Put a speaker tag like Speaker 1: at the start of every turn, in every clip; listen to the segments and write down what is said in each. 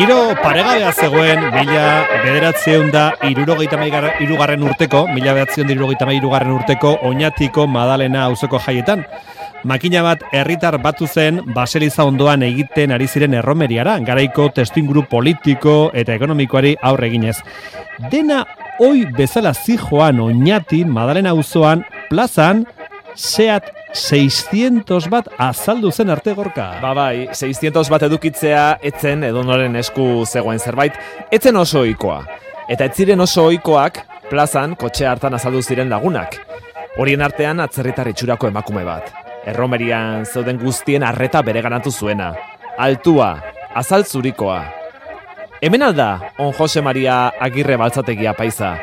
Speaker 1: Giro paregabea zegoen, mila bederatzeun da irurogeita irugarren urteko, mila bederatzeun da irurogeita irugarren urteko, oinatiko madalena hauzeko jaietan. Makina bat herritar batu zen baseliza ondoan egiten ari ziren erromeriara, garaiko testuinguru politiko eta ekonomikoari aurre eginez. Dena oi bezala zijoan oinatin madalena auzoan plazan, seat 600 bat azaldu zen arte gorka.
Speaker 2: Ba bai, 600 bat edukitzea etzen edonoren esku zegoen zerbait, etzen oso ohikoa. Eta ez ziren oso ohikoak plazan kotxe hartan azaldu ziren lagunak. Horien artean atzerritar itxurako emakume bat. Erromerian zeuden guztien arreta bere ganatu zuena. Altua, azaltzurikoa. Hemen alda, on Jose Maria Agirre baltzategia paisa,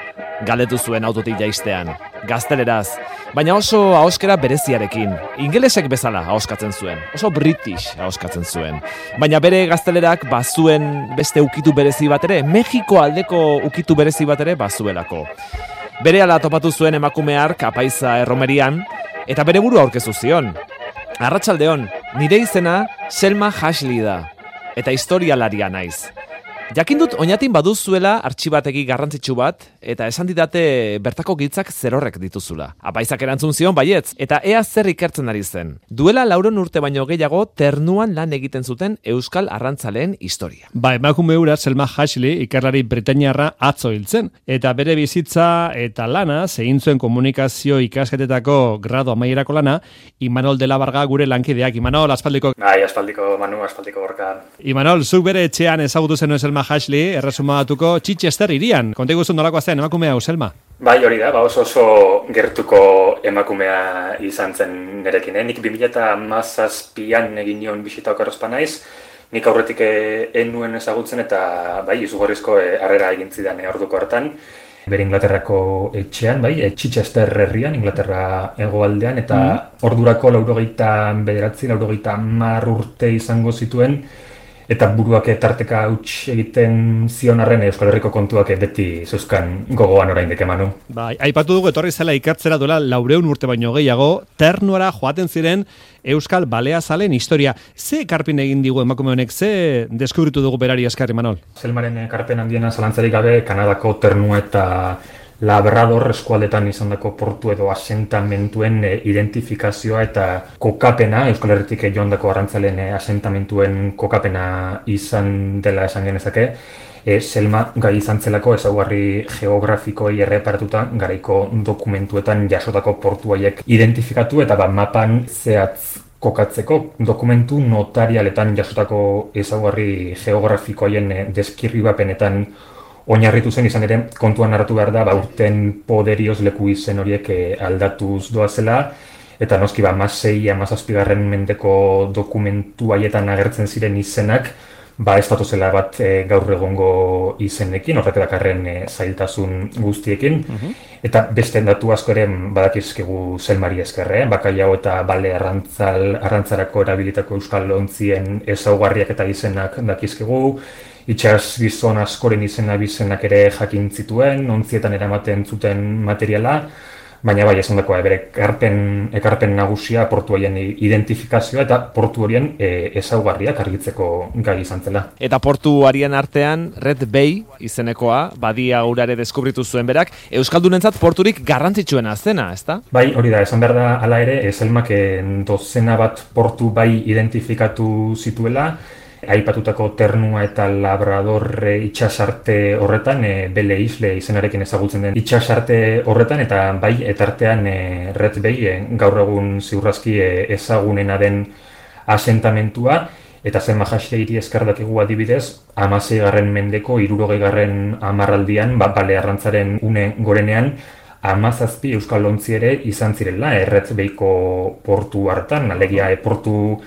Speaker 2: galdetu zuen autotik jaistean. Gazteleraz, baina oso ahoskera bereziarekin. Ingelesek bezala ahoskatzen zuen, oso british ahoskatzen zuen. Baina bere gaztelerak bazuen beste ukitu berezi bat ere, Mexiko aldeko ukitu berezi bat ere bazuelako. Bere ala topatu zuen emakumear kapaiza erromerian, eta bere buru aurkezu zion. Arratsaldeon, nire izena Selma Hashley da, eta historialaria naiz. Jakin dut oinatin baduzuela artxibategi garrantzitsu bat, eta esan didate bertako giltzak zerorrek dituzula. Apaizak erantzun zion baietz, eta ea zer ikertzen ari zen. Duela lauron urte baino gehiago ternuan lan egiten zuten Euskal Arrantzaleen historia.
Speaker 1: Ba, emakume ura Selma Hashley ikerlari Britainiarra atzo hiltzen, eta bere bizitza eta lana, zegin zuen komunikazio ikasketetako grado amaierako lana, Imanol de la Barga gure lankideak. Imanol, aspaldiko...
Speaker 3: Bai, aspaldiko, Manu, aspaldiko gorka.
Speaker 1: Imanol, zuk bere etxean ezagutu zen Selma Hashley, erresumatuko Chichester irian. Konte guztu nolakoa zen, emakumea, Selma?
Speaker 3: Bai, hori da, ba oso oso gertuko emakumea izan zen nerekin. Eh? Nik 2000 egin nion bisita okarrozpa naiz, nik aurretik eh, enuen ezagutzen eta bai, izugarrizko eh, harrera egin zidan eh, orduko hartan. Bere Inglaterrako etxean, bai, e, Chichester herrian, Inglaterra egoaldean, eta mm ordurako laurogeita bederatzi, laurogeita mar urte izango zituen, eta buruak tarteka huts egiten zion arren Euskal Herriko kontuak beti zeuzkan gogoan orain emanu.
Speaker 1: Bai, aipatu dugu etorri zela ikartzera duela laureun urte baino gehiago, ternuara joaten ziren Euskal Balea Zalen historia. Ze karpin egin digu emakume honek, ze deskubritu dugu berari eskarri, Manol?
Speaker 3: Zelmaren karpen handiena zalantzarik gabe, Kanadako ternua eta Labrador eskualdetan izandako portu edo asentamentuen e, identifikazioa eta kokapena, Euskal Herritik joandako arrantzalen e, asentamentuen kokapena izan dela esan genezake, e, Selma gai izan zelako ezaugarri geografikoei erreparatuta garaiko dokumentuetan jasotako portu haiek identifikatu eta ba, mapan zehatz kokatzeko dokumentu notarialetan jasotako ezaugarri geografikoien deskirribapenetan oinarritu zen izan ere kontuan hartu behar da ba, urten poderioz leku izen horiek eh, aldatuz doazela eta noski ba, masei amazazpigarren mendeko dokumentu haietan agertzen ziren izenak ba, ez zela bat e, gaur egongo izenekin, horrek dakarren e, zailtasun guztiekin. Mhm. Eta beste datu asko ere badakizkegu zelmari eskerre, bakai hau eta bale arrantzal, arrantzarako erabilitako euskal lontzien ezaugarriak eta izenak dakizkegu, itxas gizon askoren izena bizenak ere jakin zituen, ontzietan eramaten zuten materiala, baina bai esan dakoa, bere ekarpen, ekarpen nagusia portu horien identifikazioa eta portu horien e, ezaugarriak argitzeko gai izan zela.
Speaker 2: Eta portu horien artean Red Bay izenekoa, badia urare deskubritu zuen berak, Euskaldunentzat porturik garrantzitsuena zena, ezta?
Speaker 3: Bai, hori da, esan behar da, ala ere, eselmak dozena bat portu bai identifikatu zituela, aipatutako ternua eta labradorre itxasarte horretan, e, bele isle izenarekin ezagutzen den itxasarte horretan, eta bai, etartean e, Red Bay, e, gaur egun ziurrazki e, ezagunena den asentamentua, eta zen mahasia hiri eskardak egu adibidez, amazei garren mendeko, irurogei garren amarraldian, ba, bale arrantzaren une gorenean, amazazpi Euskal Lontzi ere izan zirela, erretz portu hartan, alegia e, portu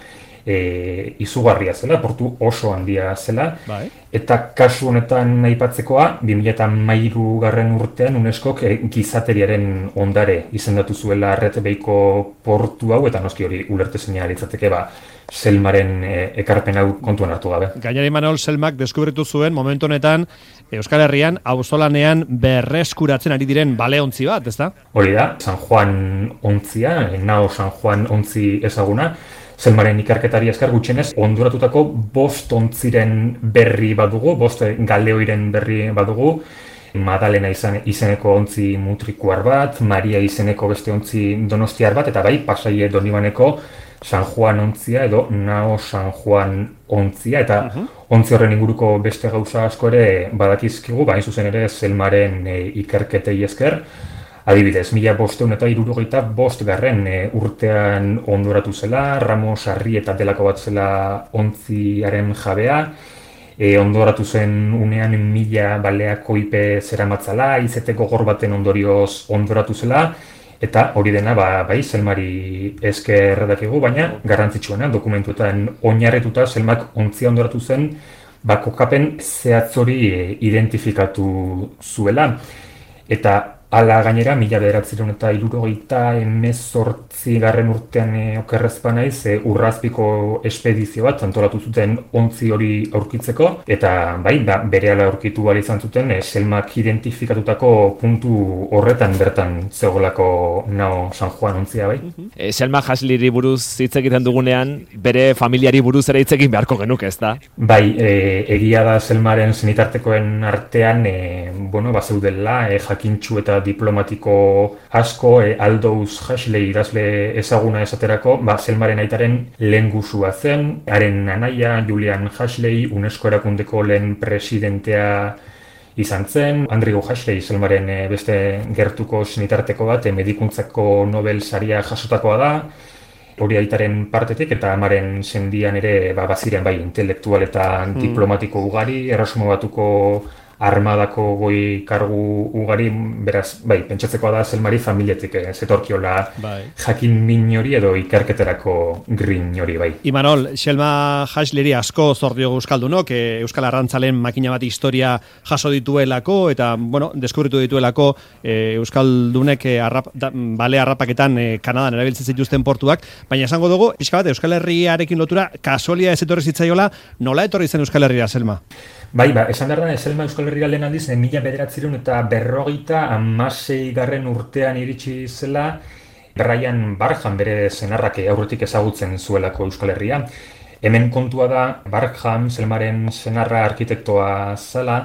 Speaker 3: e, izugarria zela, portu oso handia zela. Bai. Eta kasu honetan aipatzekoa, 2008 garren urtean UNESCO e, gizateriaren ondare izendatu zuela arretbeiko portu hau, eta noski hori ulertezina litzateke ba, Selmaren e, ekarpen hau kontuan hartu gabe.
Speaker 1: Gainari Manol Selmak deskubritu zuen momentu honetan Euskal Herrian auzolanean berreskuratzen ari diren baleontzi bat, ezta?
Speaker 3: Hori da, San Juan ontzia, nao San Juan ontzi ezaguna, Zelmaren ikerketari esker gutxenez, onduratutako bost ontziren berri badugu, bost galeoiren berri badugu, Madalena izan, izeneko ontzi mutrikuar bat, Maria izeneko beste ontzi donostiar bat, eta bai, pasaie donibaneko San Juan ontzia edo Nao San Juan ontzia, eta uh ontzi horren inguruko beste gauza asko ere badakizkigu, bain zuzen ere zelmaren e, ikerketei esker, Adibidez, mila bosteun eta irurogeita bost garren e, urtean ondoratu zela, Ramos Arri eta delako bat zela ontziaren jabea, e, ondoratu zen unean mila baleako ipe zera matzala, izeteko gor baten ondorioz ondoratu zela, eta hori dena ba, bai, zelmari esker dakigu, baina garrantzitsuena dokumentuetan oinarretuta zelmak ontzia ondoratu zen, ba, kokapen zehatzori e, identifikatu zuela. Eta Ala gainera, mila bederatziron eta irurogeita emezortzi garren urtean e, okerrezpa naiz, e, urrazpiko espedizio bat, antolatu zuten ontzi hori aurkitzeko, eta bai, ba, bere ala aurkitu bali izan zuten, e, selmak identifikatutako puntu horretan bertan zegoelako nao San Juan ontzia, bai.
Speaker 2: E, selma jasliri buruz hitz egiten dugunean, bere familiari buruz ere hitz egin beharko genuke, ez da?
Speaker 3: Bai, e, egia da selmaren zenitartekoen artean, e, bueno, ba, zeudela, e, jakintxu eta diplomatiko asko, e, Aldous Huxley idazle ezaguna esaterako, ba, Selmaren aitaren lehen zen, haren anaia, Julian Huxley, UNESCO erakundeko lehen presidentea izan zen, Andrew Huxley, Selmaren e, beste gertuko sinitarteko bat, e, medikuntzako Nobel saria jasotakoa da, hori aitaren partetik eta amaren sendian ere ba, baziren bai intelektual eta hmm. diplomatiko ugari, errasumo batuko armadako goi kargu ugari, beraz, bai, pentsatzeko da zelmari familietik eh, zetorkiola bai. jakin min hori edo ikerketerako grin hori, bai.
Speaker 1: Imanol, Selma Hasleri asko zordio Euskaldunok, e, Euskal Arrantzalen makina bat historia jaso dituelako, eta, bueno, deskubritu dituelako e, Euskaldunek e, arrap, bale arrapaketan e, Kanadan erabiltzen zituzten portuak, baina esango dugu, pixka bat, Euskal Herriarekin lotura, kasualia ez etorri zitzaiola, nola etorri zen Euskal Herria, Selma?
Speaker 3: Bai, ba, esan behar da, Eselma Euskal Herria lehen aldiz, mila bederatzerun eta berrogeita amasei garren urtean iritsi zela, Brian Barham bere zenarrak aurretik ezagutzen zuelako Euskal Herria. Hemen kontua da, Barham, Selmaren zenarra arkitektoa zela,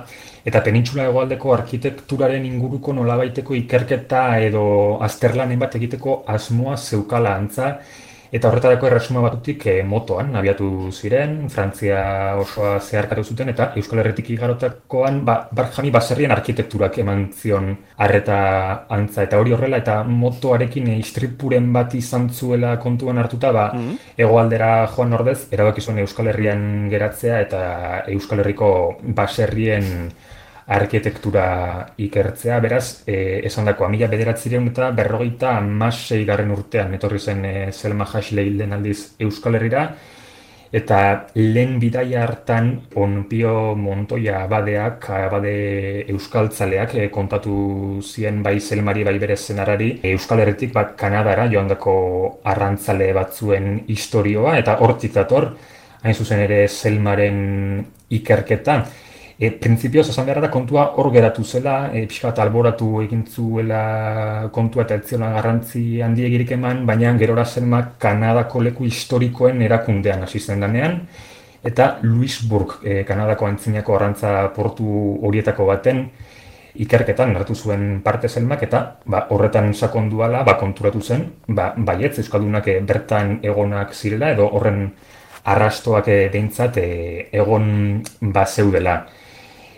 Speaker 3: eta penintxula egoaldeko arkitekturaren inguruko nolabaiteko ikerketa edo azterlanen bat egiteko asmoa zeukala antza, Eta horretarako erresuma batutik e, motoan abiatu ziren, Frantzia osoa zeharkatu zuten, eta Euskal Herretik igarotakoan ba, Barjami baserrien arkitekturak eman zion arreta antza. Eta hori horrela, eta motoarekin istripuren bat izan zuela kontuan hartuta, ba, mm egoaldera joan ordez, erabakizuen Euskal Herrian geratzea, eta Euskal Herriko baserrien arkitektura ikertzea, beraz, e, esan dako, amila bederatzireun eta berrogeita amasei garren urtean, etorri zen e, Selma Hasley lehen aldiz Euskal Herrira, eta lehen bidaia hartan onpio montoia abadeak, abade euskaltzaleak e, kontatu zien bai Selmari bai bere zenarari, Euskal Herritik bat Kanadara joandako arrantzale batzuen historioa, eta hortik dator, hain zuzen ere Selmaren ikerketa, E, Prinzipioz, esan behar da, kontua hor geratu zela, e, pixka bat alboratu egin zuela kontua eta etziola garrantzi handi egirik eman, baina gerora zenmak Kanadako leku historikoen erakundean hasi zen danean, eta Louisburg, e, Kanadako antzinako arrantza portu horietako baten, ikerketan nartu zuen parte zelmak eta ba, horretan sakonduala ba, konturatu zen, ba, baietz Euskaldunak e, bertan egonak zirela edo horren arrastoak e, behintzat e, egon bazeudela.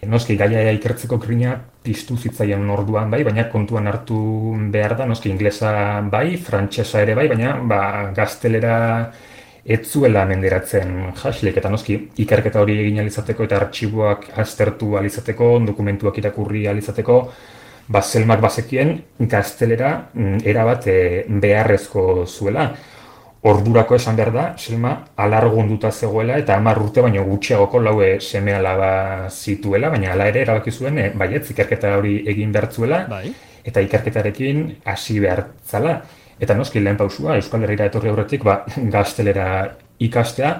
Speaker 3: Noski, gaia ikertzeko krina piztu zitzaien orduan bai, baina kontuan hartu behar da, noski, inglesa bai, frantsesa ere bai, baina ba, gaztelera ez zuela menderatzen jaslik, eta noski, ikerketa hori egin alizateko eta artxiboak aztertu alizateko, dokumentuak irakurri alizateko, ba, zelmak bazekien gaztelera mm, erabat eh, beharrezko zuela ordurako esan behar da, Selma alargunduta zegoela eta hamar urte baino gutxiagoko laue seme alaba zituela, baina ala ere erabaki zuen e, baiet ikerketa hori egin behartzuela bai. eta ikerketarekin hasi behartzala. Eta noski lehen pausua, Euskal Herriera etorri aurretik, ba, gaztelera ikastea,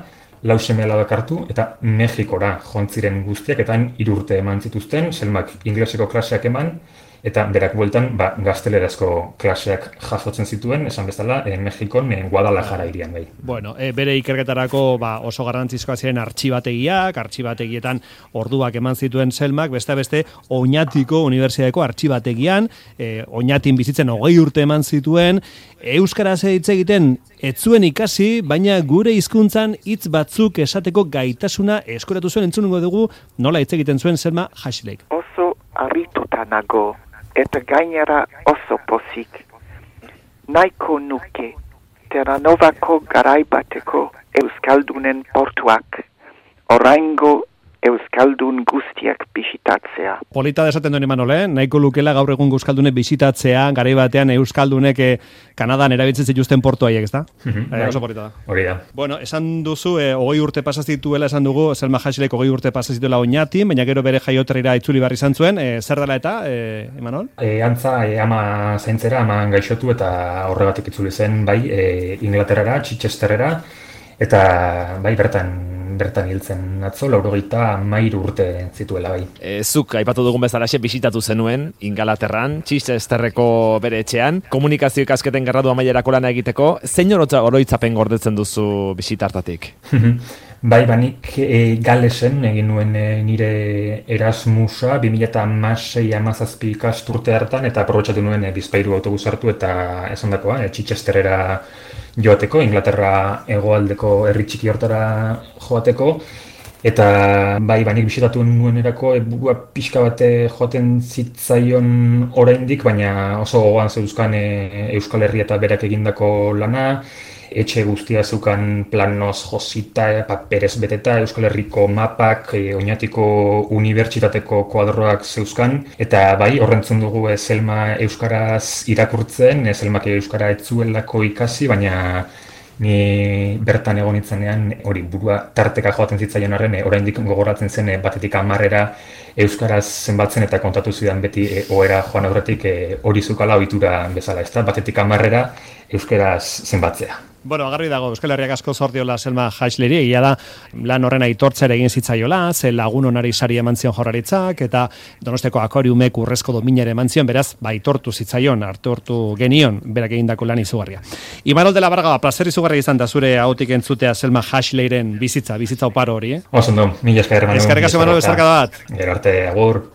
Speaker 3: lau seme alabak hartu eta Mexikora jontziren guztiak eta irurte eman zituzten, Selmak ingleseko klaseak eman, eta berak bueltan ba, gaztelerazko klaseak jasotzen zituen, esan bezala, e, Mexikon e, Guadalajara irian bai.
Speaker 1: Bueno, e, bere ikerketarako ba, oso garrantzizkoa ziren artxibategiak, artxibategietan orduak eman zituen Selmak, beste beste Oñatiko Unibertsitateko artxibategian, e, Oñatin bizitzen hogei urte eman zituen, Euskaraz hitz egiten ez zuen ikasi, baina gure hizkuntzan hitz batzuk esateko gaitasuna eskoratu zuen entzunungo dugu, nola hitz egiten zuen Selma Hashlek.
Speaker 4: Oso harrituta nago eta gainera oso pozik. Naiko nuke, Terranovako garaibateko Euskaldunen portuak, oraingo Euskaldun guztiak bisitatzea.
Speaker 1: Polita desaten duen Imanol, eh? nahiko lukela gaur egun Euskaldunek bisitatzea, garai batean Euskaldunek eh, Kanadan erabiltzen zituzten portu haiek, ezta?
Speaker 3: Mhm,
Speaker 1: Eh,
Speaker 3: bai.
Speaker 1: oso polita da.
Speaker 3: Hori da.
Speaker 1: Bueno, esan duzu, eh, hogei urte pasazituela esan dugu, Selma Hasilek hogei urte pasazituela oinatin, baina gero bere jaioterrira itzuli barri izan zuen, eh, zer dela eta, eh, Imanol?
Speaker 3: E, antza, e, ama zaintzera, ama gaixotu eta horregatik itzuli zen, bai, e, Inglaterrara, Chichesterrera, eta bai, bertan bertan hiltzen atzo, laurogeita mairu urte zituela, bai.
Speaker 2: E, zuk aipatu dugun bezalaxe bisitatu zenuen Ingalaterran, Chichesterreko bere etxean, komunikazio ikasketen gradua mailerako lana egiteko, zein oroitzapen gordetzen duzu bisitartatik?
Speaker 3: Bai, banik e, galesen egin nuen e, nire Erasmusa 2006 amazazpi ikasturte hartan eta aprobetsatu nuen e, bizpairu autobus hartu eta esan dakoa, e, Chichesterera joateko, Inglaterra hegoaldeko herri txiki hortara joateko, eta bai, banik bisitatu nuenerako burua pixka bate joaten zitzaion oraindik, baina oso gogoan zeuzkan e, Euskal Herria eta berak egindako lana, etxe guztia zeukan planoz josita, paperez beteta, Euskal Herriko mapak, e, oinatiko unibertsitateko kuadroak zeuzkan, eta bai, horrentzun dugu e, Selma Euskaraz irakurtzen, e, Selmak Euskara etzuelako ikasi, baina ni bertan egon nintzenean hori burua tarteka joaten zitzaion arren, e, oraindik gogoratzen zen e, batetik amarrera Euskaraz zenbatzen eta kontatu zidan beti e, oera joan aurretik e, hori zukala ohitura bezala, ez da, batetik amarrera Euskaraz zenbatzea.
Speaker 1: Bueno, agarri dago, Euskal Herriak asko zortiola Selma Haisleri, egia da, lan horren aitortzera egin zitzaiola, ze lagun onari sari eman zion jorraritzak, eta donosteko akoriumek urrezko dominare eman zion, beraz, ba, aitortu zitzaion, hartortu genion, berak egindako lan izugarria. Imanol de la Barga, placer izugarria izan da zure hautik entzutea Selma Haisleiren bizitza, bizitza oparo hori, eh?
Speaker 3: Oso ondo, mila esker, Manu.
Speaker 1: Eskerrik asko,
Speaker 3: Mila esker,
Speaker 1: bezarkada bat.
Speaker 3: Gero arte, agur.